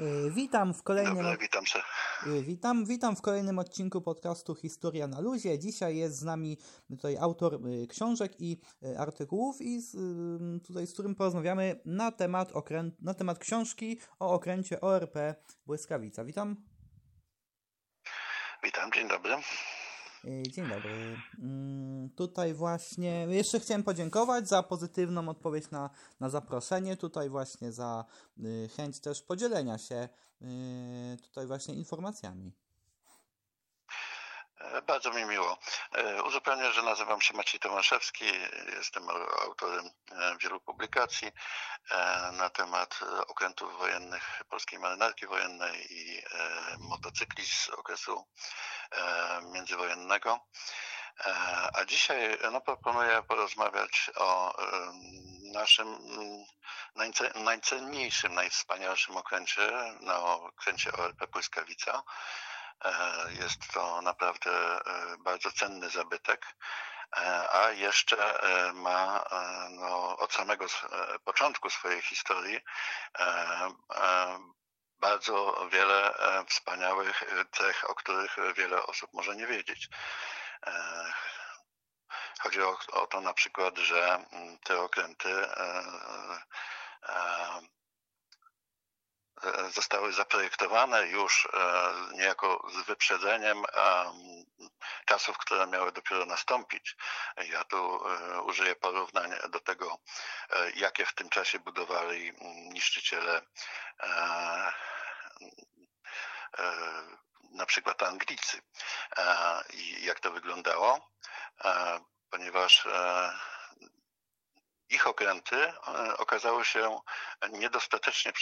Y, witam w kolejnym. Dobra, witam się. Y, witam, witam w kolejnym odcinku podcastu Historia na luzie. Dzisiaj jest z nami tutaj autor y, książek i artykułów i z, tutaj z którym porozmawiamy na temat, okręt, na temat książki o okręcie ORP Błyskawica. Witam. Witam, dzień dobry. E, dzień dobry. Mm, tutaj właśnie jeszcze chciałem podziękować za pozytywną odpowiedź na, na zaproszenie, tutaj właśnie za y, chęć też podzielenia się y, tutaj właśnie informacjami. E, bardzo mi miło. E, uzupełnię, że nazywam się Maciej Tomaszewski. Jestem autorem wielu publikacji na temat okrętów wojennych polskiej marynarki wojennej i motocykli z okresu E, międzywojennego. E, a dzisiaj no, proponuję porozmawiać o naszym najcenniejszym, najwspanialszym okręcie, no, okręcie OLP Błyskawica. E, jest to naprawdę bardzo cenny zabytek, a jeszcze ma no, od samego początku swojej historii bardzo wiele e, wspaniałych e, cech, o których wiele osób może nie wiedzieć. E, chodzi o, o to na przykład, że mm, te okręty zostały zaprojektowane już niejako z wyprzedzeniem czasów, które miały dopiero nastąpić. Ja tu użyję porównań do tego, jakie w tym czasie budowali mm, niszczyciele E, na przykład Anglicy e, i jak to wyglądało, e, ponieważ ich okręty okazały się niedostatecznie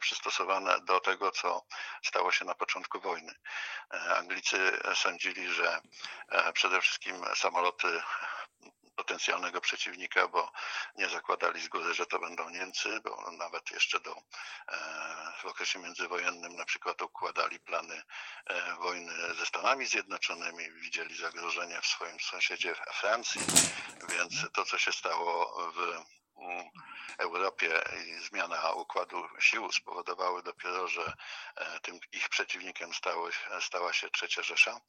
przystosowane do tego, co stało się na początku wojny. Anglicy sądzili, że przede wszystkim samoloty potencjalnego przeciwnika, bo nie zakładali z góry, że to będą Niemcy, bo nawet jeszcze do, e, w okresie międzywojennym na przykład układali plany e, wojny ze Stanami Zjednoczonymi, widzieli zagrożenie w swoim sąsiedzie Francji, więc to, co się stało w Europie i zmiana układu sił spowodowały dopiero, że e, tym ich przeciwnikiem stały, stała się Trzecia Rzesza.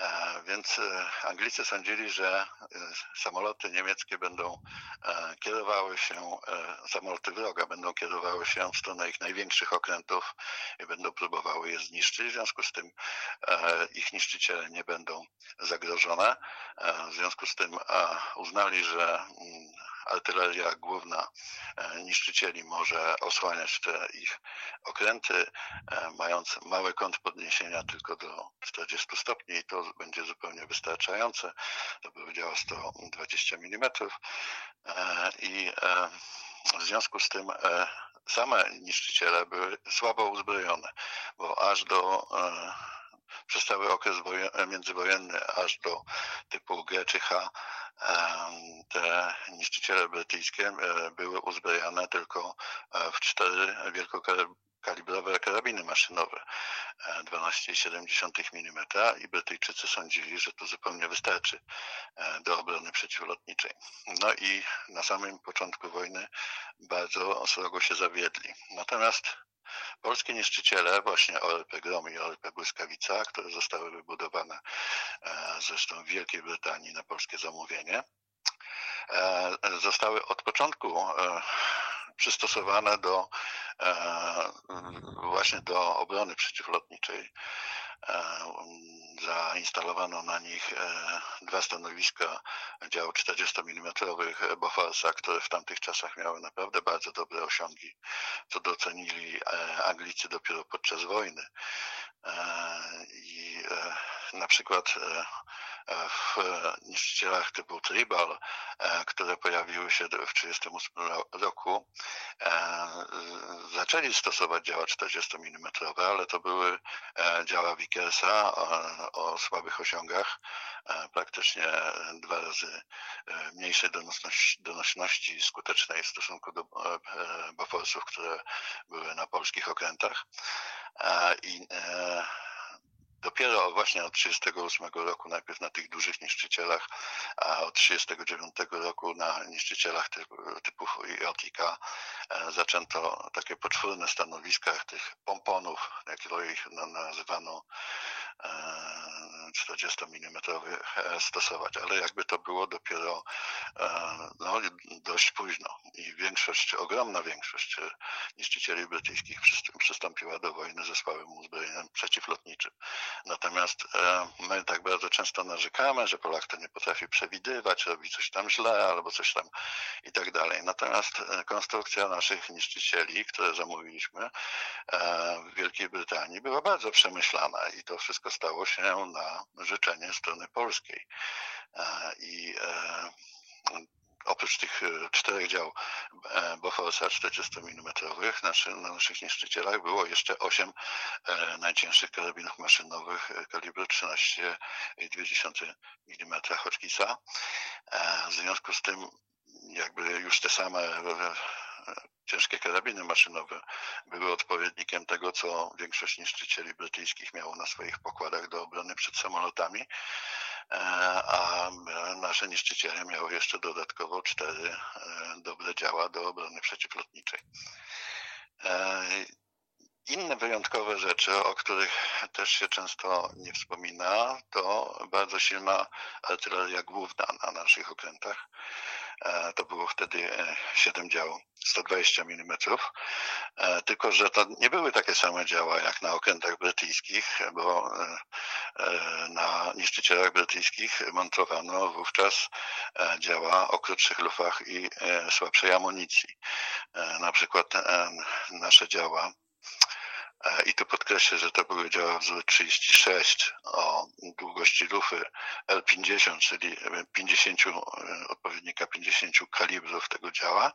E, więc e, Anglicy sądzili, że samoloty niemieckie będą kierowały się, samoloty wroga będą kierowały się w stronę ich największych okrętów i będą próbowały je zniszczyć. W związku z tym ich niszczyciele nie będą zagrożone. W związku z tym uznali, że mm, artyleria główna e, niszczycieli może osłaniać te ich okręty, e, mając mały kąt podniesienia tylko do 40 stopni i to będzie zupełnie wystarczające. To powiedziało 120 mm i e, w związku z tym same niszczyciele były słabo uzbrojone, bo aż do przez cały okres międzywojenny, aż do typu G czy H te niszczyciele brytyjskie e, były uzbrojone tylko e, w cztery wielkokalibrowe karabiny maszynowe 12,7 mm i Brytyjczycy sądzili, że to zupełnie wystarczy e, do obrony przeciwlotniczej. No i na samym początku wojny bardzo srogo się zawiedli. Natomiast Polskie niszczyciele, właśnie ORP Grom i ORP Błyskawica, które zostały wybudowane e, zresztą w Wielkiej Brytanii na polskie zamówienie, e, zostały od początku e, przystosowane do właśnie do obrony przeciwlotniczej zainstalowano na nich e, dwa stanowiska działu 40 mm Boforsa, które w tamtych czasach miały naprawdę bardzo dobre osiągi, co docenili e, Anglicy dopiero podczas wojny. E, I na przykład w niszczycielach typu Tribal, które pojawiły się w 1938 roku, zaczęli stosować działa 40 mm, ale to były działa Vickersa o słabych osiągach, praktycznie dwa razy mniejszej donośności skutecznej w stosunku do Boforsów, które były na polskich okrętach. I Dopiero właśnie od 1938 roku, najpierw na tych dużych niszczycielach, a od 1939 roku na niszczycielach typu, typu JIK zaczęto takie poczwórne stanowiska tych pomponów, jak ich nazywano, 40 mm stosować, ale jakby to było dopiero no, dość późno i większość, ogromna większość niszczycieli brytyjskich przystąpiła do wojny ze słabym uzbrojeniem przeciwlotniczym. Natomiast my tak bardzo często narzekamy, że Polak to nie potrafi przewidywać, robi coś tam źle albo coś tam i tak dalej. Natomiast konstrukcja naszych niszczycieli, które zamówiliśmy w Wielkiej Brytanii była bardzo przemyślana i to wszystko stało się na życzenie strony polskiej. I oprócz tych e, czterech dział e, Boforsa 40 mm na naszych niszczycielach było jeszcze osiem e, najcięższych karabinów maszynowych kalibru 13,2 mm Hotchkissa. W związku z tym jakby już te same ciężkie karabiny maszynowe były odpowiednikiem tego, co większość niszczycieli brytyjskich miało na swoich pokładach do obrony przed samolotami, e, a nasze niszczyciele miały jeszcze dodatkowo cztery e, dobre działa do obrony przeciwlotniczej. E, inne wyjątkowe rzeczy, o których też się często nie wspomina, to bardzo silna artyleria główna na naszych okrętach. E, to było wtedy 7 e, dział 120 mm, e, tylko że to nie były takie same działa jak na okrętach brytyjskich, bo na niszczycielach brytyjskich montowano wówczas działa o krótszych lufach i słabszej amunicji. Na przykład nasze działa i tu podkreślę, że to były działa wzór 36 o długości lufy L50, czyli 50, odpowiednika 50 kalibrów tego działa.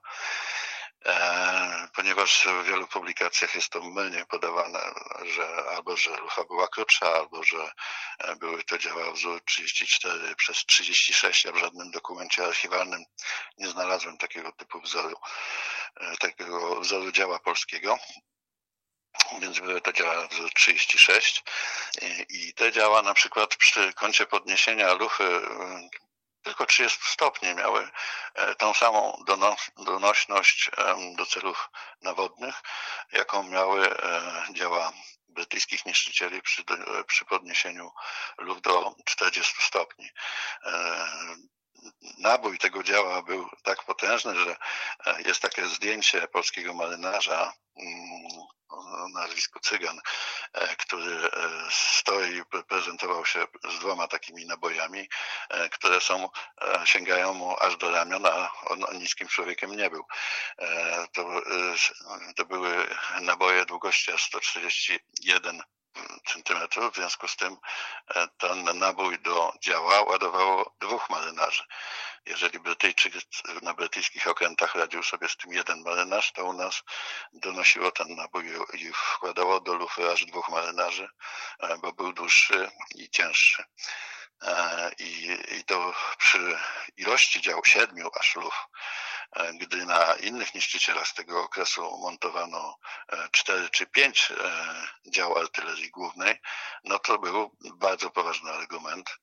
E, ponieważ w wielu publikacjach jest to mylnie podawane, że albo że lufa była krótsza, albo że e, były to działa wzór 34 przez 36, a w żadnym dokumencie archiwalnym nie znalazłem takiego typu wzoru, e, takiego wzoru działa polskiego więc to działa 36 i te działa na przykład przy kącie podniesienia lufy y, tylko 30 stopni miały e, tą samą donośność do celów nawodnych, jaką miały e, działa brytyjskich niszczycieli przy, przy podniesieniu luf do 40 stopni nabój tego działa był tak potężny, że e, jest takie zdjęcie polskiego marynarza mm, o nazwisku Cygan, e, który e, stoi, prezentował się z dwoma takimi nabojami, które są, sięgają mu aż do ramion, a on niskim człowiekiem nie był. To, to były naboje długości 141 centymetrów. W związku z tym e, ten nabój do działa ładowało dwóch marynarzy. Jeżeli Brytyjczyk na brytyjskich okrętach radził sobie z tym jeden marynarz, to u nas donosiło ten nabój i wkładało do lufy aż dwóch marynarzy, e, bo był dłuższy i cięższy. E, I, i to przy ilości dział siedmiu aż luf gdy na innych niszczycielach z tego okresu montowano e, cztery czy pięć e, dział artylerii głównej, no to był bardzo poważny argument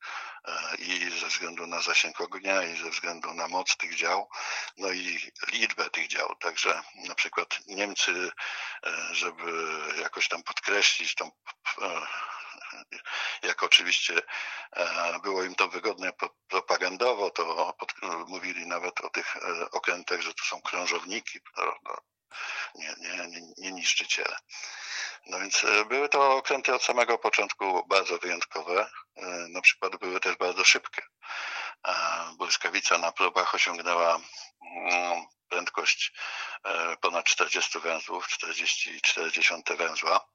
i ze względu na zasięg ognia i ze względu na moc tych dział, no i liczbę tych dział. Także na przykład Niemcy, żeby jakoś tam podkreślić tą jak oczywiście e, było im to wygodne propagandowo, to pod, mówili nawet o tych e, okrętach, że to są krążowniki, nie, nie, nie, nie niszczyciele. No więc e, były to okręty od samego początku bardzo wyjątkowe. Na przykład były też bardzo szybkie. Błyskawica na próbach osiągnęła mm, prędkość e, ponad 40 węzłów, 40,4 węzła.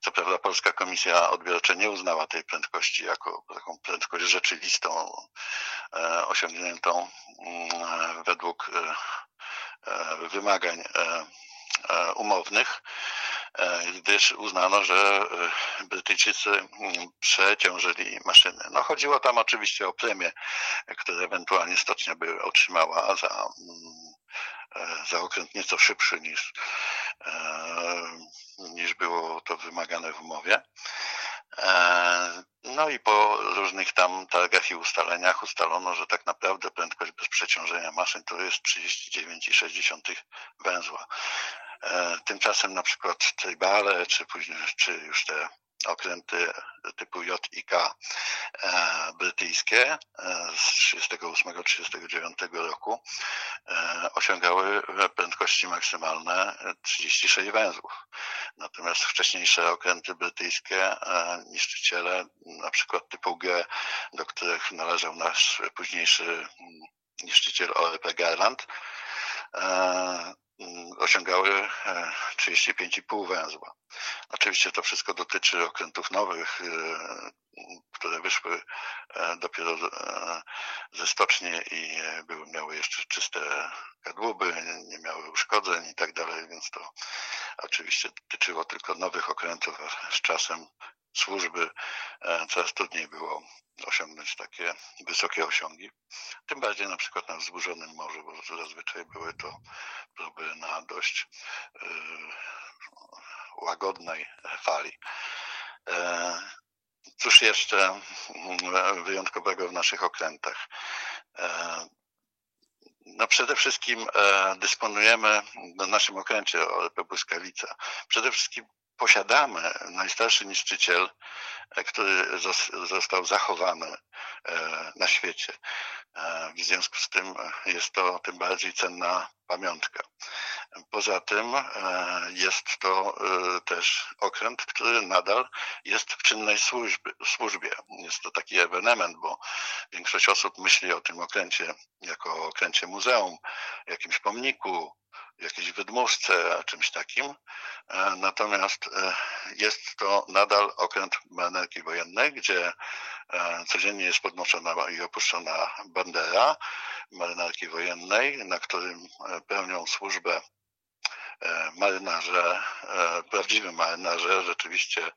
Co prawda Polska Komisja Odbiorcza nie uznała tej prędkości jako taką prędkość rzeczywistą, e, osiągniętą mm, według e, wymagań umownych, gdyż uznano, że Brytyjczycy mm, przeciążyli maszyny. No chodziło tam oczywiście o premie, które ewentualnie stocznia by otrzymała za E, za okręt nieco szybszy niż, e, niż było to wymagane w umowie. No i po różnych tam targach i ustaleniach ustalono, że tak naprawdę prędkość bez przeciążenia maszyn to jest 39,6 węzła. Tymczasem na przykład tribale, czy później, czy już te okręty typu J i K e, brytyjskie e, z 1938-1939 roku e, osiągały prędkości maksymalne 36 węzłów. Natomiast wcześniejsze okręty brytyjskie, niszczyciele, na przykład typu G, do których należał nasz późniejszy mm, niszczyciel ORP Garland, osiągały 35,5 e, węzła. Oczywiście to wszystko dotyczy okrętów nowych, e, które wyszły e, dopiero ze stoczni i były, miały jeszcze czyste kadłuby, nie miały uszkodzeń i tak dalej, więc to oczywiście dotyczyło tylko nowych okrętów, z czasem służby coraz trudniej było osiągnąć takie wysokie osiągi. Tym bardziej na przykład na wzburzonym morzu, bo zazwyczaj były to próby na dość y, łagodnej fali. E, cóż jeszcze mm, wyjątkowego w naszych okrętach? E, no przede wszystkim e, dysponujemy na naszym okręcie ORP Błyskawica. Przede wszystkim posiadamy najstarszy niszczyciel, e, który został zachowany e, na świecie. E, w związku z tym jest to tym bardziej cenna pamiątka. Poza tym jest to też okręt, który nadal jest w czynnej służbie. Jest to taki ewenement, bo większość osób myśli o tym okręcie jako o okręcie muzeum, jakimś pomniku, jakiejś wydmuszce, czymś takim. E, natomiast e, jest to nadal okręt marynarki wojennej, gdzie e, codziennie jest podnoszona i opuszczona bandera marynarki wojennej, na którym pełnią służbę marynarze, prawdziwi marynarze, rzeczywiście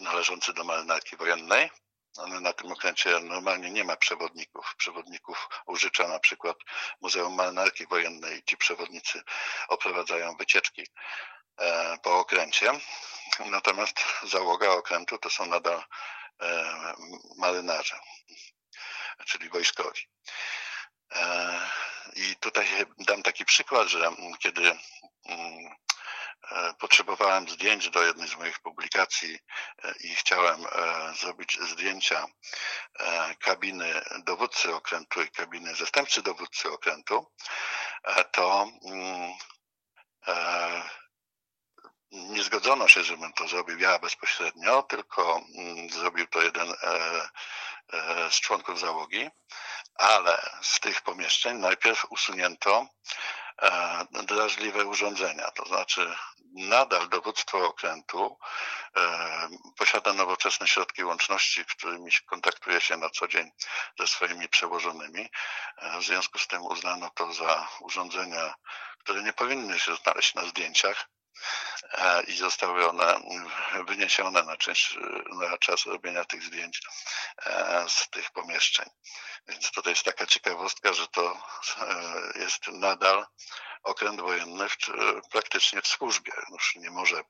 należący do marynarki wojennej ale na tym okręcie normalnie nie ma przewodników. Przewodników użycza na przykład Muzeum Marynarki Wojennej i ci przewodnicy oprowadzają wycieczki e, po okręcie. Natomiast załoga okrętu to są nadal e, marynarze, czyli wojskowi. E, I tutaj dam taki przykład, że kiedy mm, potrzebowałem zdjęć do jednej z moich publikacji e, i chciałem e, zrobić zdjęcia kabiny dowódcy okrętu i kabiny zastępcy dowódcy okrętu, to mm, nie zgodzono się, żebym to zrobił ja bezpośrednio, tylko mm, zrobił to jeden z członków załogi, ale z tych pomieszczeń najpierw usunięto drażliwe urządzenia, to znaczy nadal dowództwo okrętu e, posiada nowoczesne środki łączności, którymi kontaktuje się na co dzień ze swoimi przełożonymi. E, w związku z tym uznano to za urządzenia, które nie powinny się znaleźć na zdjęciach e, i zostały one wyniesione na, część, na czas robienia tych zdjęć z tych pomieszczeń. Więc tutaj jest taka ciekawostka, że to jest nadal okręt wojenny w, praktycznie w służbie. Już nie może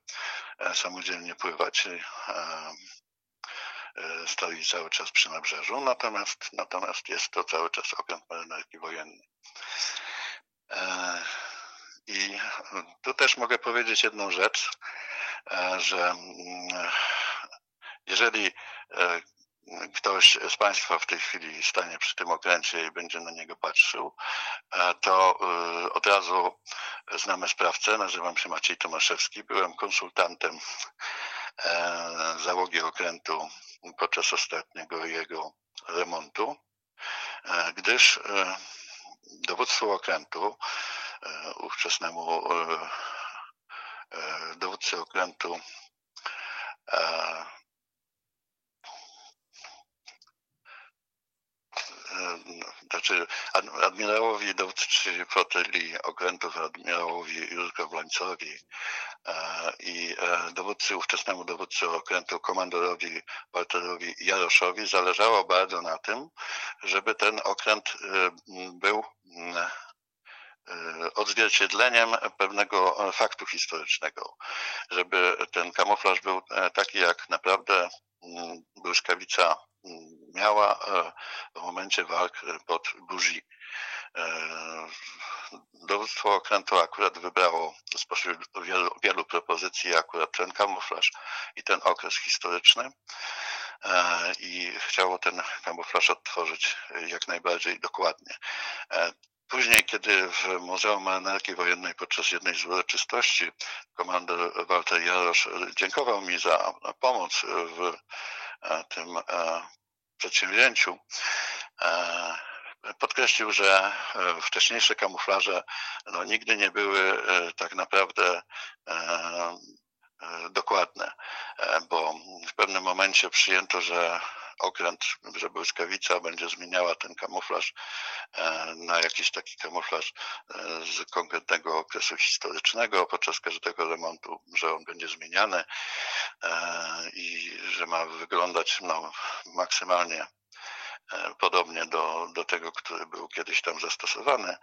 e, samodzielnie pływać e, e, stoi cały czas przy nabrzeżu, natomiast, natomiast jest to cały czas okręt marynarki wojennej. I tu też mogę powiedzieć jedną rzecz, że mm, jeżeli ktoś z Państwa w tej chwili stanie przy tym okręcie i będzie na niego patrzył, e, to e, od razu znamy sprawcę. Nazywam się Maciej Tomaszewski. Byłem konsultantem e, załogi okrętu podczas ostatniego jego remontu, gdyż dowództwo okrętu, ówczesnemu dowódcy okrętu znaczy admirałowi dowódcy flotylii okrętów, admirałowi Jurko Blańcowi e, i e, dowódcy, ówczesnemu dowódcy okrętu, komandorowi Walterowi Jaroszowi zależało bardzo na tym, żeby ten okręt e, był odzwierciedleniem pewnego faktu historycznego, żeby ten kamuflaż był taki, jak naprawdę mm, błyskawica mm, miała w momencie walk pod Burzy. Dowództwo okrętu akurat wybrało spośród wielu, wielu propozycji akurat ten kamuflaż i ten okres historyczny i chciało ten kamuflaż odtworzyć jak najbardziej dokładnie. Później, kiedy w Muzeum Marynarki Wojennej podczas jednej z uroczystości komandor Walter Jarosz dziękował mi za pomoc w tym przedsięwzięciu, podkreślił, że wcześniejsze kamuflaże no, nigdy nie były tak naprawdę dokładne, bo w pewnym momencie przyjęto, że okręt, że błyskawica będzie zmieniała ten kamuflaż e, na jakiś taki kamuflaż e, z konkretnego okresu historycznego podczas każdego remontu, że on będzie zmieniany e, i że ma wyglądać no, maksymalnie podobnie do, do tego, który był kiedyś tam zastosowany.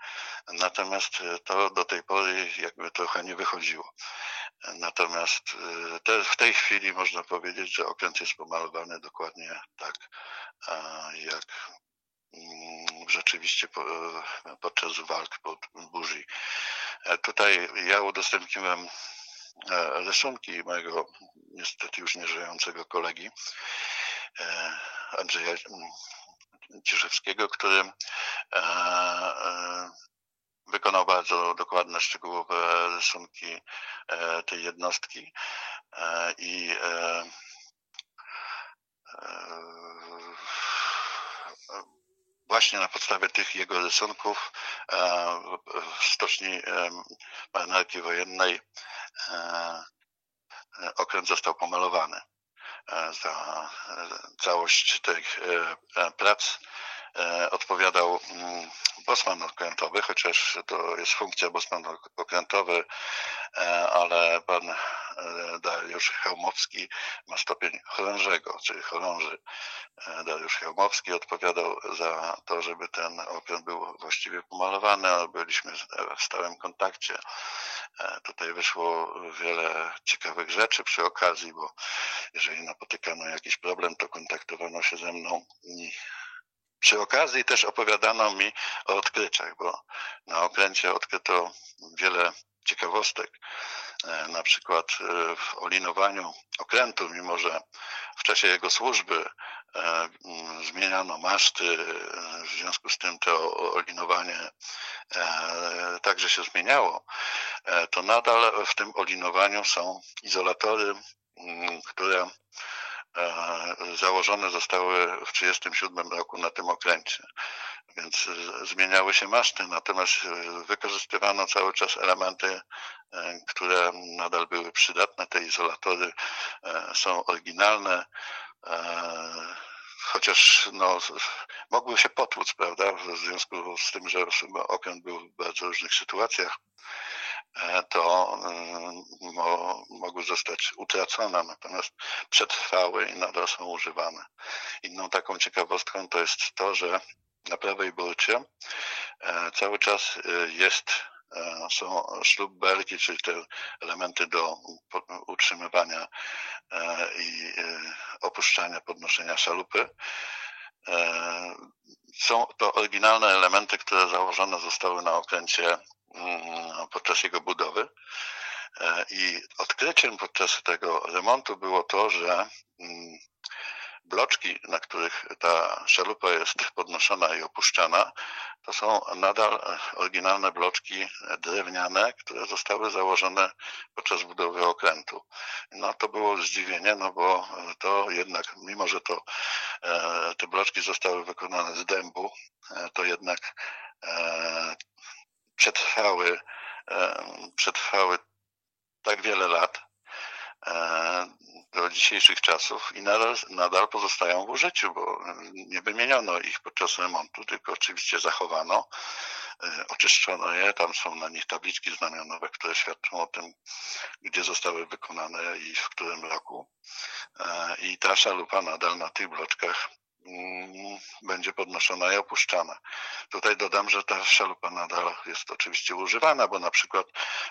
Natomiast to do tej pory jakby trochę nie wychodziło. Natomiast y, te, w tej chwili można powiedzieć, że okręt jest pomalowany dokładnie tak, jak mm, rzeczywiście podczas walk pod Burzy. E, tutaj ja udostępniłem e, rysunki mojego niestety już nieżyjącego kolegi e, Andrzeja mm, Ciszewskiego, który wykonał bardzo dokładne, szczegółowe rysunki e, tej jednostki e, i e, właśnie na podstawie tych jego rysunków w stoczni marynarki wojennej okręt został pomalowany. Za całość tych prac odpowiadał mm, bosman okrętowy, chociaż to jest funkcja bosman okrętowy, e, ale pan e, Dariusz Chełmowski ma stopień chorążego, czyli chorąży. E, Dariusz Chełmowski odpowiadał za to, żeby ten okręt był właściwie pomalowany, ale byliśmy w stałym kontakcie. Tutaj wyszło wiele ciekawych rzeczy przy okazji, bo jeżeli napotykano jakiś problem, to kontaktowano się ze mną przy okazji też opowiadano mi o odkryciach, bo na okręcie odkryto wiele ciekawostek. E, na przykład e, w olinowaniu okrętu, mimo że w czasie jego służby e, zmieniano maszty, w związku z tym to olinowanie także się zmieniało, to nadal w tym olinowaniu są izolatory, które założone zostały w 1937 roku na tym okręcie. Więc e, zmieniały się maszty, natomiast e, wykorzystywano cały czas elementy, które nadal były przydatne. Te izolatory są oryginalne, chociaż no, mogły się potłuc, prawda, w związku z tym, że okręt był w bardzo różnych sytuacjach. E, to mm, mogły zostać utracone, natomiast przetrwały i nadal są używane. Inną taką ciekawostką to jest to, że na prawej burcie e, cały czas e, jest są ślubbelki, czyli te elementy do utrzymywania i opuszczania, podnoszenia szalupy. Są to oryginalne elementy, które założone zostały na okręcie Mm, podczas jego budowy. E, I odkryciem podczas tego remontu było to, że mm, bloczki, na których ta szalupa jest podnoszona i opuszczana, to są nadal oryginalne bloczki drewniane, które zostały założone podczas budowy okrętu. No to było zdziwienie, no bo to jednak, mimo że to e, te bloczki zostały wykonane z dębu, e, to jednak przetrwały, przetrwały tak wiele lat e, do dzisiejszych czasów i nadal, nadal pozostają w użyciu, bo nie wymieniono ich podczas remontu, tylko oczywiście zachowano, e, oczyszczono je, tam są na nich tabliczki znamionowe, które świadczą o tym, gdzie zostały wykonane i w którym roku. E, I ta szalupa nadal na tych bloczkach będzie podnoszona i opuszczana. Tutaj dodam, że ta szalupa nadal jest oczywiście używana, bo na przykład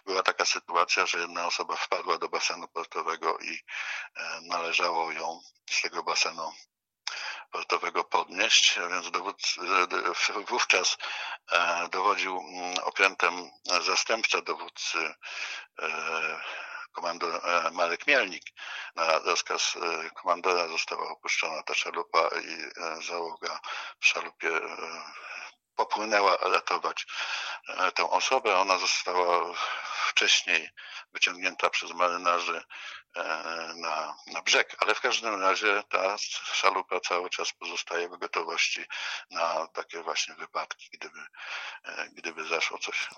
była taka sytuacja, że jedna osoba wpadła do basenu portowego i e, należało ją z tego basenu portowego podnieść, więc dowódcy, wówczas e, dowodził mm, okrętem zastępca dowódcy komandor e, Marek Mielnik. Na rozkaz e, komandora została opuszczona ta szalupa i e, załoga w szalupie popłynęła ratować tę osobę. Ona została wcześniej wyciągnięta przez marynarzy na, na brzeg, ale w każdym razie ta szalupa cały czas pozostaje w gotowości na takie właśnie wypadki, gdyby, gdyby zaszło coś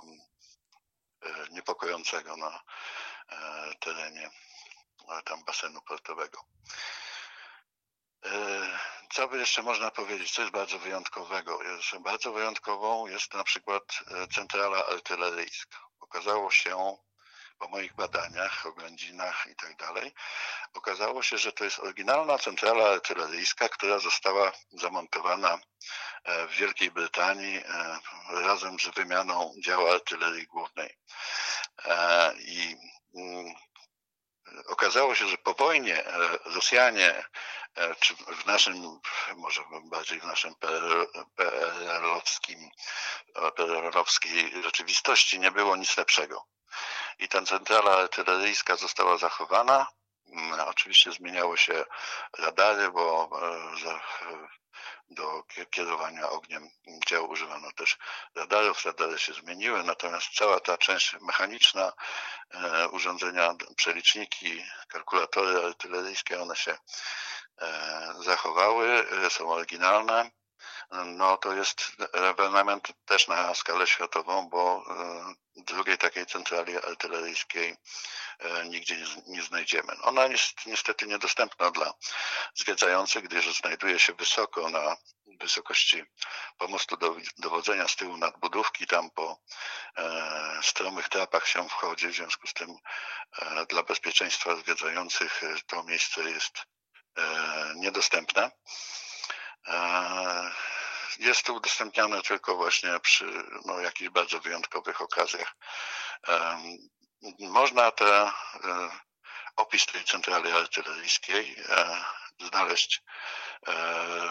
niepokojącego na, E, terenie e, tam basenu portowego. E, co by jeszcze można powiedzieć, co jest bardzo wyjątkowego? Jest, bardzo wyjątkową jest na przykład centrala artyleryjska. Okazało się po moich badaniach, oględzinach i tak dalej, okazało się, że to jest oryginalna centrala artyleryjska, która została zamontowana w Wielkiej Brytanii razem z wymianą działu artylerii głównej. I Mm, okazało się, że po wojnie e, Rosjanie, e, czy w naszym, może bardziej w naszym PRL-owskim, PRL-owskiej rzeczywistości nie było nic lepszego. I ta centrala artyleryjska została zachowana. Mm, oczywiście zmieniało się radary, bo e, do kierowania ogniem dział używano też radarów. Radary się zmieniły, natomiast cała ta część mechaniczna, e, urządzenia, przeliczniki, kalkulatory artyleryjskie, one się e, zachowały, e, są oryginalne no to jest ewenement też na skalę światową, bo e, drugiej takiej centrali artyleryjskiej e, nigdzie nie, znajdziemy. Ona jest niestety niedostępna dla zwiedzających, gdyż znajduje się wysoko na wysokości pomostu do, dowodzenia z tyłu nadbudówki, tam po e, stromych trapach się wchodzi, w związku z tym dla bezpieczeństwa zwiedzających to miejsce jest niedostępne. E, jest to udostępniane tylko właśnie przy no, jakichś bardzo wyjątkowych okazjach. Można te e, opis tej centrali artyleryjskiej e, znaleźć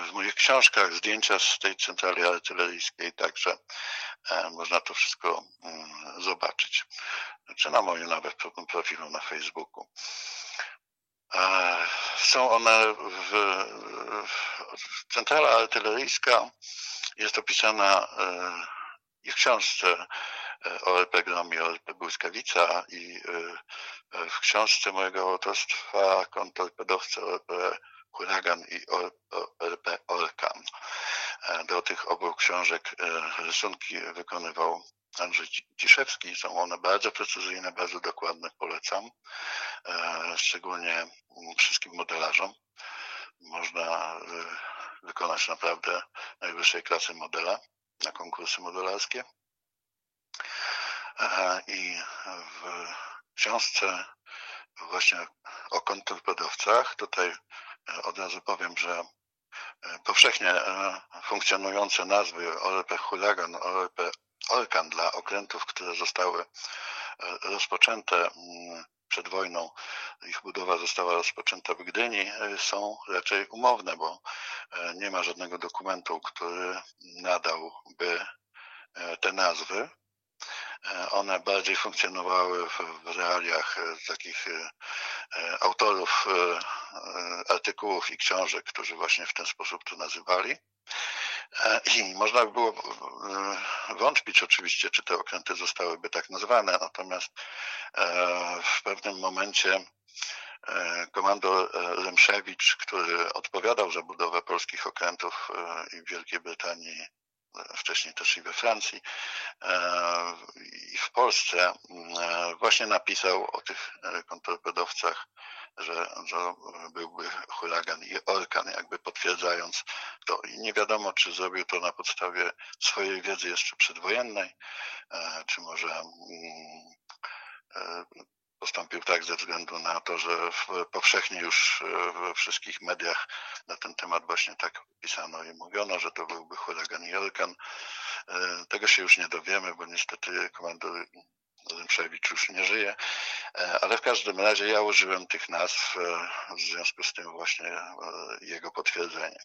w moich książkach, zdjęcia z tej centrali artyleryjskiej, także można to wszystko mm, zobaczyć. Czy na moim nawet profilu na Facebooku. Są one w, w centrala artyleryjska jest opisana e, w książce e, ORP Grom i ORP Błyskawica i e, w książce mojego autorstwa kontorpedowca ORP Huragan i ORP Orkan. Do tych obu książek rysunki wykonywał Andrzej Ciszewski. Są one bardzo precyzyjne, bardzo dokładne, polecam. E, szczególnie wszystkim modelarzom. Można e, wykonać naprawdę najwyższej klasy modela na konkursy modelarskie. E, I w książce właśnie o kontrpodawcach, tutaj od razu powiem, że powszechnie funkcjonujące nazwy ORP Huragan, ORP Orkan dla okrętów, które zostały rozpoczęte mm, przed wojną ich budowa została rozpoczęta w Gdyni, e, są raczej umowne, bo e, nie ma żadnego dokumentu, który nadałby e, te nazwy. One bardziej funkcjonowały w realiach takich autorów artykułów i książek, którzy właśnie w ten sposób to nazywali. I można by było wątpić oczywiście, czy te okręty zostałyby tak nazwane, natomiast w pewnym momencie komandor Lemszewicz, który odpowiadał za budowę polskich okrętów i w Wielkiej Brytanii, wcześniej też i we Francji i w Polsce, właśnie napisał o tych kontrtorpedowcach że, że byłby huragan i orkan, jakby potwierdzając to. I nie wiadomo, czy zrobił to na podstawie swojej wiedzy jeszcze przedwojennej, e, czy może mm, e, postąpił tak ze względu na to, że powszechnie już we wszystkich mediach na ten temat właśnie tak pisano i mówiono, że to byłby huragan Jorkan. Tego się już nie dowiemy, bo niestety komandor Rzymszewicz już nie żyje, e, ale w każdym razie ja użyłem tych nazw e, w związku z tym właśnie e, jego potwierdzenie.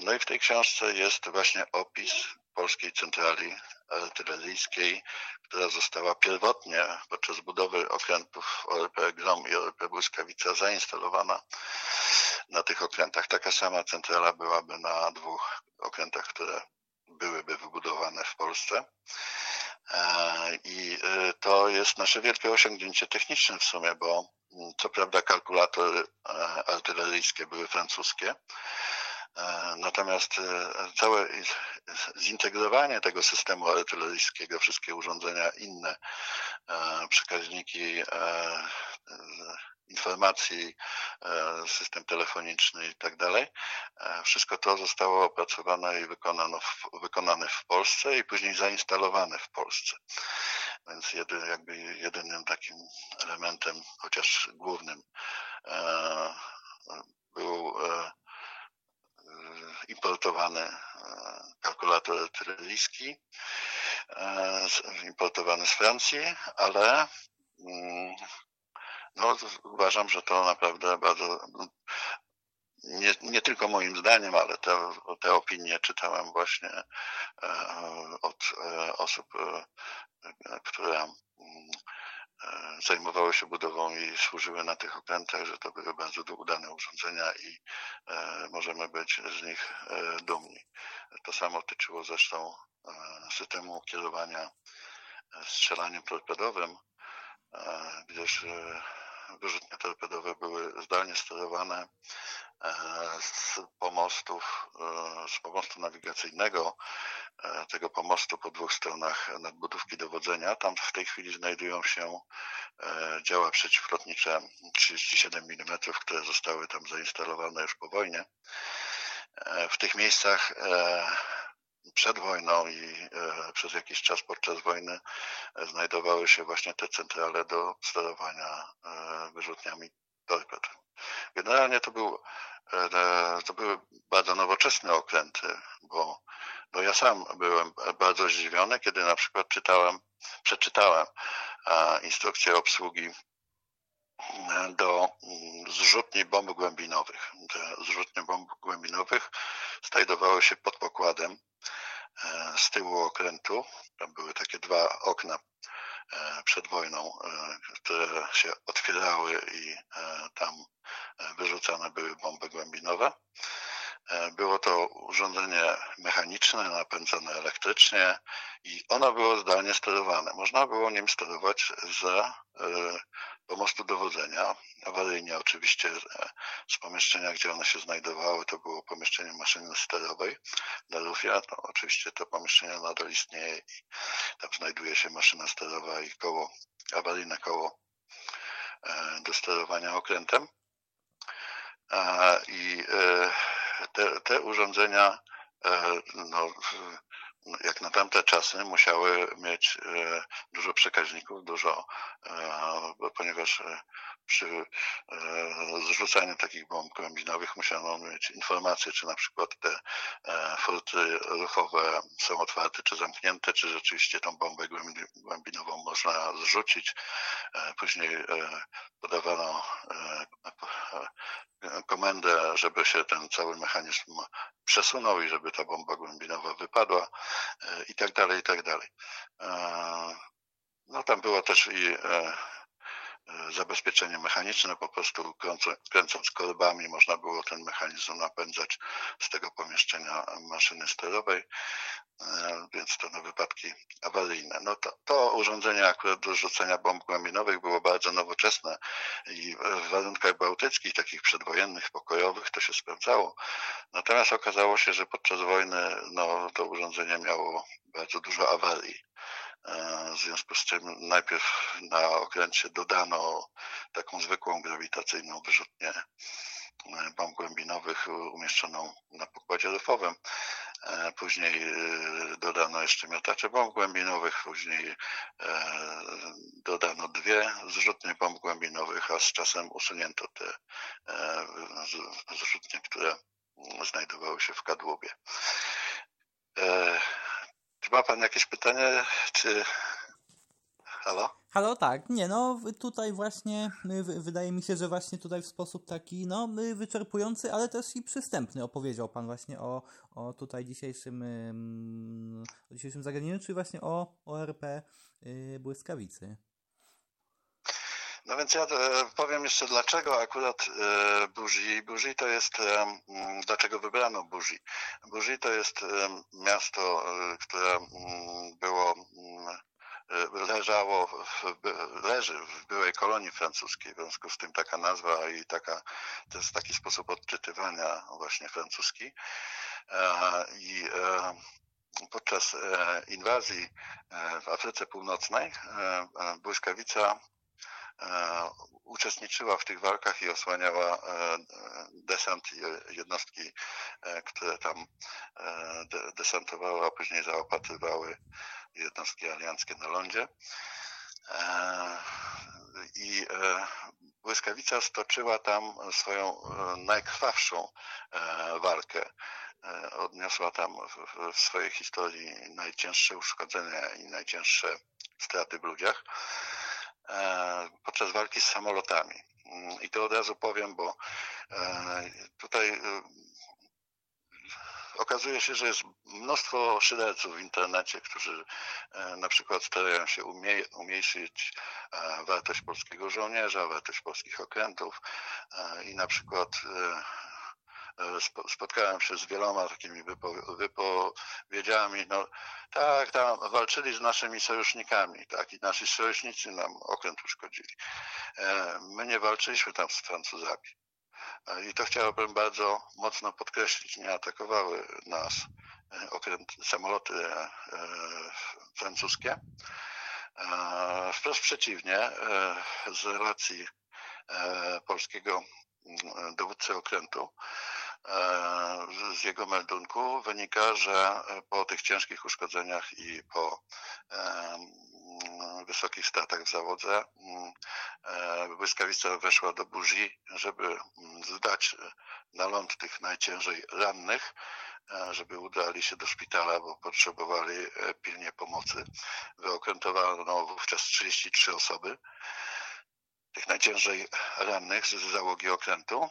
No i w tej książce jest właśnie opis polskiej centrali artyleryjskiej, która została pierwotnie podczas budowy okrętów ORP Grom i ORP Błyskawica zainstalowana na tych okrętach. Taka sama centrala byłaby na dwóch okrętach, które byłyby wybudowane w Polsce. E, I e, to jest nasze wielkie osiągnięcie techniczne w sumie, bo mm, co prawda kalkulatory e, artyleryjskie były francuskie, Natomiast całe zintegrowanie tego systemu artyleryjskiego, wszystkie urządzenia inne, przekaźniki informacji, e, system telefoniczny i tak dalej. E, wszystko to zostało opracowane i wykonano w, wykonane w Polsce i później zainstalowane w Polsce. Więc jedy, jakby jedynym takim elementem, chociaż głównym, e, był importowany kalkulator artyleryjski, importowany z Francji, ale mm, no, uważam, że to naprawdę bardzo nie, nie tylko moim zdaniem, ale te, te opinie czytałem właśnie e, od e, osób, e, które mm, zajmowały się budową i służyły na tych okrętach, że to były bardzo udane urządzenia i możemy być z nich dumni. To samo tyczyło zresztą systemu kierowania strzelaniem torpedowym, gdyż wyrzutnie torpedowe były zdalnie sterowane e, z pomostów, e, z pomostu nawigacyjnego, e, tego pomostu po dwóch stronach nadbudówki dowodzenia. Tam w tej chwili znajdują się działa przeciwlotnicze 37 mm, które zostały tam zainstalowane już po wojnie. W tych miejscach przed wojną i e, przez jakiś czas podczas wojny e, znajdowały się właśnie te centrale do sterowania e, wyrzutniami torped. Generalnie to, był, to były bardzo nowoczesne okręty, bo no ja sam byłem bardzo zdziwiony, kiedy na przykład czytałem, przeczytałem instrukcję obsługi do mm, zrzutni bomb głębinowych. Te zrzutnie bomb głębinowych znajdowały się pod pokładem e, z tyłu okrętu. Tam były takie dwa okna e, przed wojną, e, które się otwierały i tam wyrzucane były bomby głębinowe. Było to urządzenie mechaniczne, napędzane elektrycznie i ono było zdalnie sterowane. Można było nim sterować z pomostu dowodzenia. Awaryjnie oczywiście e, z pomieszczenia, gdzie one się znajdowały, to było pomieszczenie maszyny sterowej na. No, oczywiście to pomieszczenie nadal istnieje tam znajduje się maszyna sterowa i koło, awaryjne koło e, do sterowania okrętem. I e, te, te urządzenia no, jak na tamte czasy musiały mieć e, dużo przekaźników, dużo, e, ponieważ e, przy zrzucaniu takich bomb głębinowych musiano mieć informacje, czy na przykład te furty ruchowe są otwarte, czy zamknięte, czy rzeczywiście tą bombę głębinową można zrzucić. Później podawano komendę, żeby się ten cały mechanizm przesunął i żeby ta bomba głębinowa wypadła e, i tak dalej, i tak dalej. E, no tam było też i e, zabezpieczenie mechaniczne, po prostu kręcąc korbami można było ten mechanizm napędzać z tego pomieszczenia maszyny sterowej, e, więc to na wypadki awaryjne. No to, to urządzenie akurat do rzucenia bomb głębinowych było bardzo nowoczesne i w warunkach bałtyckich, takich przedwojennych, pokojowych to się sprawdzało. Natomiast okazało się, że podczas wojny no, to urządzenie miało bardzo dużo awarii. E, w związku z czym najpierw na okręcie dodano taką zwykłą grawitacyjną wyrzutnię e, bomb głębinowych umieszczoną na pokładzie rufowym. E, później dodano jeszcze miotacze bomb głębinowych, później dodano dwie zrzutnie bomb głębinowych, a z czasem usunięto te zrzutnie, które znajdowały się w kadłubie. Czy ma Pan jakieś pytanie, czy... Halo? Halo, tak. Nie, no tutaj właśnie y, wydaje mi się, że właśnie tutaj w sposób taki, no, y, wyczerpujący, ale też i przystępny opowiedział Pan właśnie o, o tutaj dzisiejszym, o dzisiejszym zagadnieniu, czyli właśnie o ORP y, Błyskawicy. No więc ja e, powiem jeszcze dlaczego akurat e, Buzi. Buzi to jest, e, dlaczego wybrano Buzi. Buzi to jest miasto, które było leżało, leży w byłej kolonii francuskiej, w związku z tym taka nazwa i taka, to jest taki sposób odczytywania właśnie francuski. I podczas inwazji w Afryce Północnej błyskawica uczestniczyła w tych walkach i osłaniała desant jednostki, które tam desantowały, a później zaopatrywały jednostki alianckie na lądzie. I Błyskawica stoczyła tam swoją najkrwawszą walkę. Odniosła tam w swojej historii najcięższe uszkodzenia i najcięższe straty w ludziach. E, podczas walki z samolotami. Mm, I to od razu powiem, bo e, tutaj e, okazuje się, że jest mnóstwo szyderców w internecie, którzy na przykład starają się umniejszyć wartość polskiego żołnierza, wartość polskich okrętów i na przykład spotkałem się z wieloma takimi wypowiedziami, no tak, tam walczyli z naszymi sojusznikami, tak, i nasi sojusznicy nam okręt uszkodzili. E, my nie walczyliśmy tam z Francuzami. E, I to chciałbym bardzo mocno podkreślić. Nie atakowały nas e, okręt, samoloty francuskie. Wprost przeciwnie, z racji polskiego mm, dowódcy okrętu E, z jego meldunku wynika, że po tych ciężkich uszkodzeniach i po e, wysokich stratach w zawodze e, błyskawica weszła do burzy, żeby zdać na ląd tych najciężej rannych, żeby udali się do szpitala, bo potrzebowali pilnie pomocy. Wyokrętowano wówczas 33 osoby, tych najciężej rannych z załogi okrętu.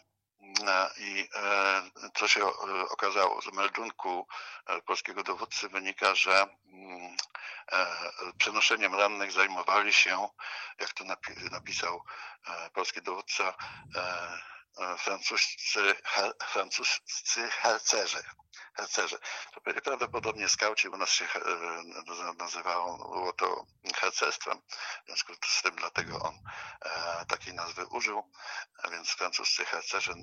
I e, co się e, okazało? Z meldunku e, polskiego dowódcy wynika, że mm, przenoszeniem rannych zajmowali się, jak to napisał polski dowódca, francuscy, francuscy harcerze. harcerze. To byli prawdopodobnie skauci, u nas się nazywało to harcerstwem, w związku z tym dlatego on takiej nazwy użył, a więc francuscy harcerze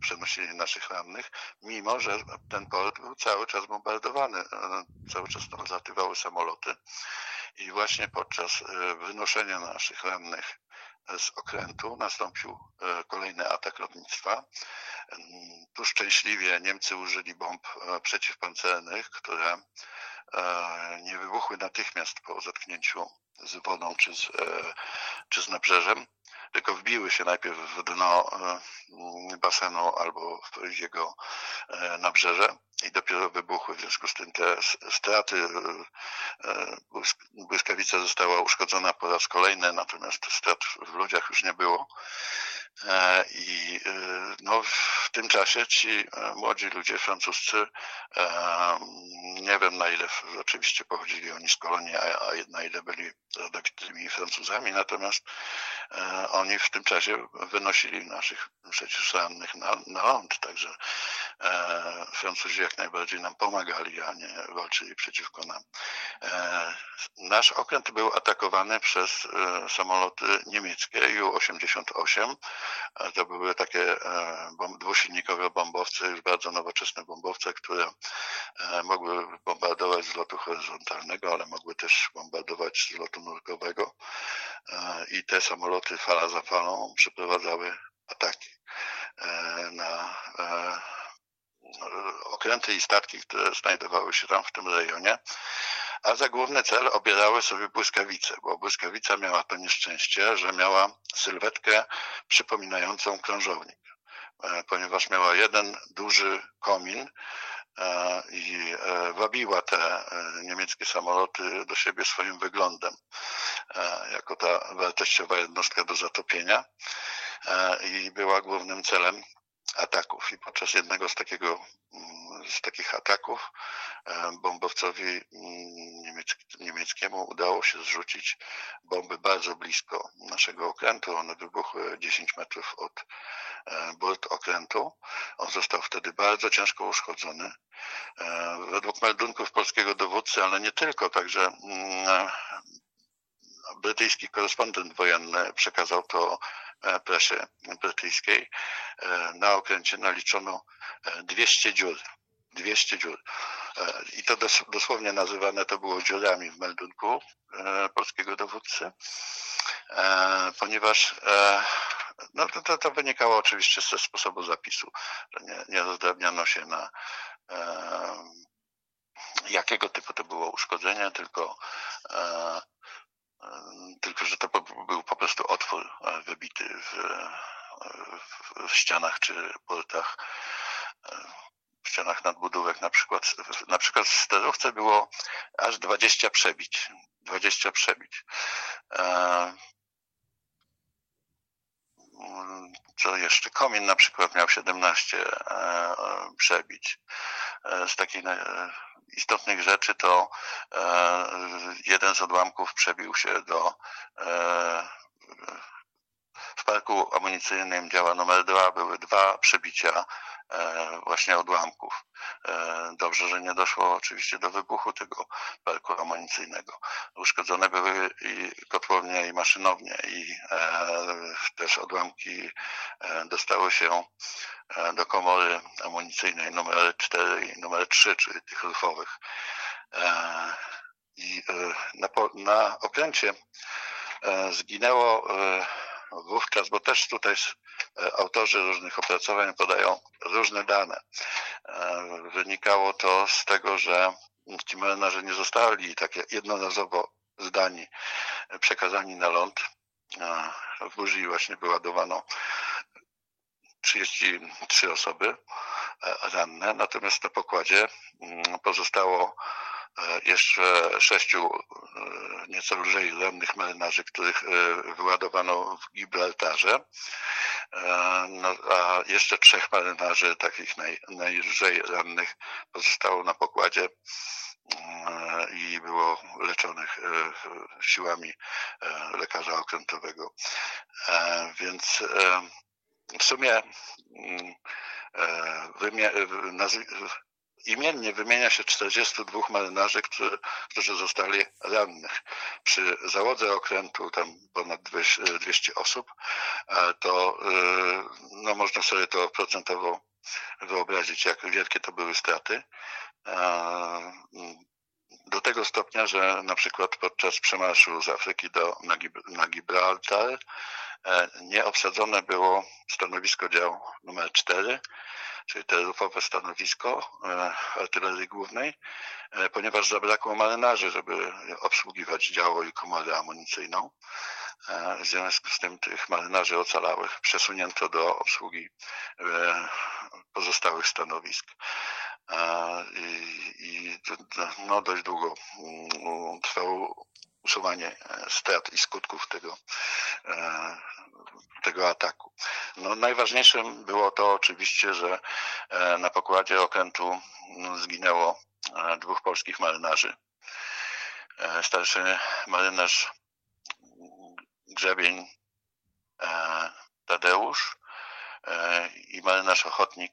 przenosili naszych rannych, mimo że ten port był cały czas bombardowany, cały czas tam zlatywały samoloty i właśnie podczas wynoszenia naszych rannych z okrętu nastąpił e, kolejny atak lotnictwa. Tu szczęśliwie Niemcy użyli bomb e, przeciwpancernych, które e, nie wybuchły natychmiast po zetknięciu z wodą czy z, czy z nabrzeżem, tylko wbiły się najpierw w dno basenu albo w jego nabrzeże i dopiero wybuchły. W związku z tym te straty, e, e, błyskawica została uszkodzona po raz kolejny, natomiast strat w ludziach już nie było. E, I no, w tym czasie ci młodzi ludzie francuscy, nie wiem na ile oczywiście pochodzili oni z kolonii, a na ile byli rodowitymi Francuzami, natomiast oni w tym czasie wynosili naszych przecież rannych na, na ląd, także Francuzi jak najbardziej nam pomagali, a nie walczyli przeciwko nam. E, nasz okręt był atakowany przez e, samoloty niemieckie Ju-88. E, to były takie dwusilnikowe bombowce, już bardzo nowoczesne bombowce, które mogły bombardować z lotu horyzontalnego, ale mogły też bombardować z lotu nurkowego. I te samoloty fala za falą przeprowadzały ataki na okręty i statki, które znajdowały się tam w tym rejonie, a za główny cel obierały sobie błyskawice, bo błyskawica miała to nieszczęście, że miała sylwetkę przypominającą krążownik, ponieważ miała jeden duży komin, i wabiła te niemieckie samoloty do siebie swoim wyglądem, jako ta wartościowa jednostka do zatopienia i była głównym celem ataków. I podczas jednego z, takiego, z takich ataków bombowcowi mm, niemiecki, niemieckiemu udało się zrzucić bomby bardzo blisko naszego okrętu. One wybuchły 10 metrów od bort okrętu. On został wtedy bardzo ciężko uszkodzony. Według meldunków polskiego dowódcy, ale nie tylko, także mm, brytyjski korespondent wojenny przekazał to e, presie brytyjskiej. E, na okręcie naliczono 200 e, dziur. 200 dziur. I to dosłownie nazywane to było dziurami w meldunku polskiego dowódcy, ponieważ no to, to, to wynikało oczywiście ze sposobu zapisu, że nie, nie rozdrabniano się na jakiego typu to było uszkodzenie, tylko tylko że to był po prostu otwór e, wybity w, w, ścianach czy portach, e, w ścianach nadbudówek na przykład. Na przykład w sterowce było aż 20 przebić. 20 przebić. E, co jeszcze? Komin na przykład miał 17 przebić. Z takiej istotnych rzeczy to e, jeden z odłamków przebił się do e, w parku amunicyjnym działa numer dwa były dwa przebicia e, właśnie odłamków. Dobrze, że nie doszło oczywiście do wybuchu tego parku amunicyjnego. Uszkodzone były i kotłownie, i maszynownie, i też odłamki dostały się do komory amunicyjnej numer 4 i numer 3, czyli tych rufowych. I na, na okręcie zginęło wówczas, bo też tutaj autorzy różnych opracowań podają różne dane. Wynikało to z tego, że ci marynarze nie zostali takie jednorazowo zdani, przekazani na ląd. W burzy właśnie wyładowano 33 osoby e, ranne, natomiast na pokładzie mm, pozostało e, jeszcze sześciu e, nieco lżej rannych marynarzy, których wyładowano w Gibraltarze, no, a jeszcze trzech marynarzy takich naj, najlżej rannych pozostało na pokładzie i było leczonych siłami lekarza okrętowego. Więc w sumie mm, e, imiennie wymienia się 42 marynarzy, którzy, którzy zostali rannych. Przy załodze okrętu, tam ponad 200 osób, to e, no, można sobie to procentowo wyobrazić, jak wielkie to były straty. Do tego stopnia, że na przykład podczas przemarszu z Afryki do, na Gibraltar E, nieobsadzone było stanowisko działu numer 4, czyli te rufowe stanowisko e, artylerii głównej, e, ponieważ zabrakło marynarzy, żeby obsługiwać działo i komorę amunicyjną. W związku z tym tych marynarzy ocalałych przesunięto do obsługi pozostałych stanowisk. I, i no, dość długo mm, trwało usuwanie strat i skutków tego tego ataku. No, najważniejszym było to oczywiście, że e, na pokładzie okrętu no, zginęło e, dwóch polskich marynarzy. E, starszy marynarz Grzebień Tadeusz i marynarz ochotnik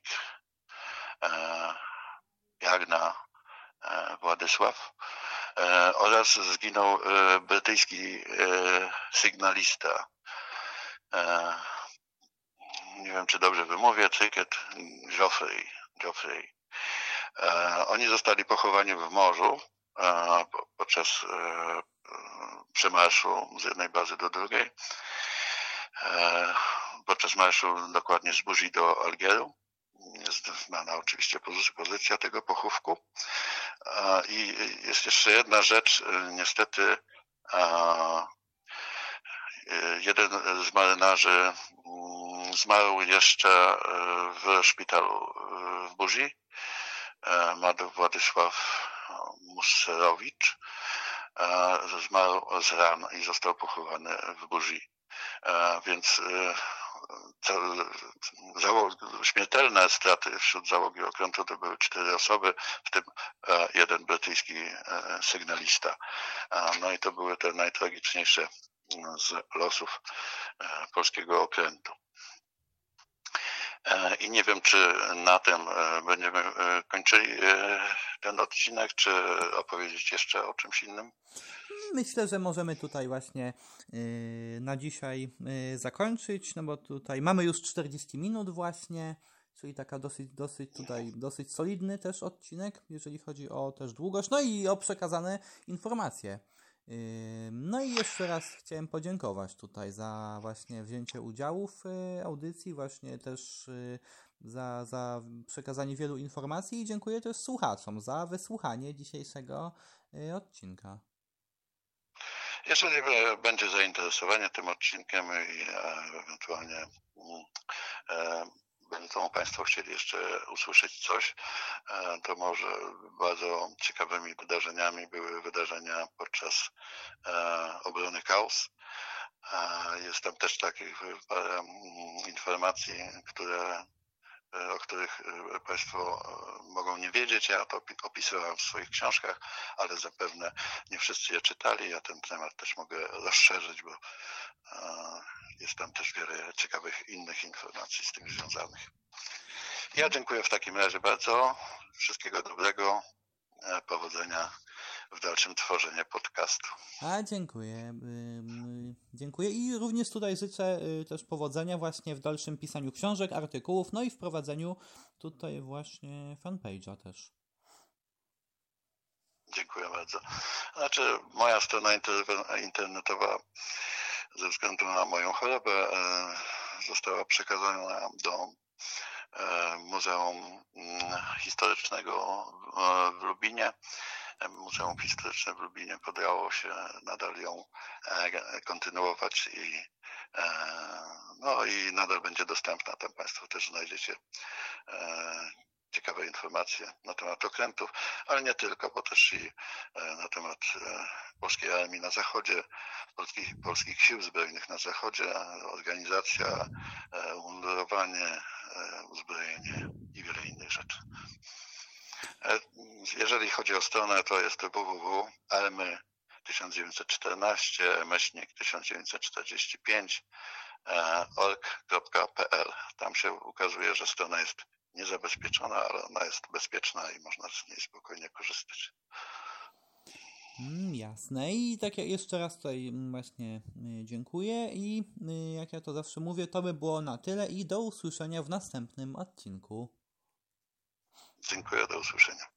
Jagna Władysław oraz zginął brytyjski sygnalista E, nie wiem czy dobrze wymówię, Cyket Geoffrey. Geoffrey. E, oni zostali pochowani w morzu e, podczas przemarszu z jednej bazy do drugiej. Podczas marszu dokładnie z Buzi do Algieru. Jest znana oczywiście pozycja tego pochówku. I jest jeszcze jedna rzecz, niestety jeden z marynarzy mm, zmarł jeszcze w szpitalu w Buzi. Madł Władysław Muserowicz zmarł z ran i został pochowany w Buzi. Więc śmiertelne straty wśród załogi okrętu to były cztery osoby, w tym jeden brytyjski sygnalista. No i to były te najtragiczniejsze z losów polskiego okrętu. I nie wiem, czy na tym będziemy kończyli ten odcinek, czy opowiedzieć jeszcze o czymś innym? Myślę, że możemy tutaj właśnie na dzisiaj zakończyć, no bo tutaj mamy już 40 minut właśnie, czyli taka dosyć, dosyć tutaj, dosyć solidny też odcinek, jeżeli chodzi o też długość, no i o przekazane informacje. No i jeszcze raz chciałem podziękować tutaj za właśnie wzięcie udziału w y, audycji, właśnie też y, za, za przekazanie wielu informacji i dziękuję też słuchaczom za wysłuchanie dzisiejszego y, odcinka. Jeżeli będzie zainteresowanie tym odcinkiem i ewentualnie mm, e, będą Państwo chcieli jeszcze usłyszeć coś, e, to może bardzo ciekawymi wydarzeniami były wydarzenia podczas e, obrony Chaos. E, jest tam też takich informacji, które o których Państwo mogą nie wiedzieć. Ja to opisywałem w swoich książkach, ale zapewne nie wszyscy je czytali. Ja ten temat też mogę rozszerzyć, bo jest tam też wiele ciekawych innych informacji z tym związanych. Ja dziękuję w takim razie bardzo. Wszystkiego dobrego. E, powodzenia w dalszym tworzeniu podcastu. A dziękuję. Dziękuję i również tutaj życzę y, też powodzenia właśnie w dalszym pisaniu książek, artykułów, no i wprowadzeniu tutaj właśnie fanpage'a też. Dziękuję bardzo. Znaczy, moja strona internetowa ze względu na moją chorobę e, została przekazana do e, Muzeum mm, Historycznego w Lubinie. Muzeum Historyczne w Lubinie podało się nadal ją e, kontynuować i no i nadal będzie dostępna. Tam Państwo też znajdziecie ciekawe informacje na temat okrętów, ale nie tylko, bo też i e, na temat e, polskiej armii na zachodzie, polskich, polskich sił zbrojnych na zachodzie, organizacja, e, umundurowanie, uzbrojenie i wiele innych rzeczy. Jeżeli chodzi o stronę, to jest www.army 1914, myślnik 1945 org.pl. Tam się ukazuje, że strona jest niezabezpieczona, ale ona jest bezpieczna i można z niej spokojnie korzystać. Mm, jasne. I tak jak jeszcze raz tutaj mm, właśnie y, dziękuję i y, jak ja to zawsze mówię, to by było na tyle i do usłyszenia w następnym odcinku. Dziękuję, do usłyszenia.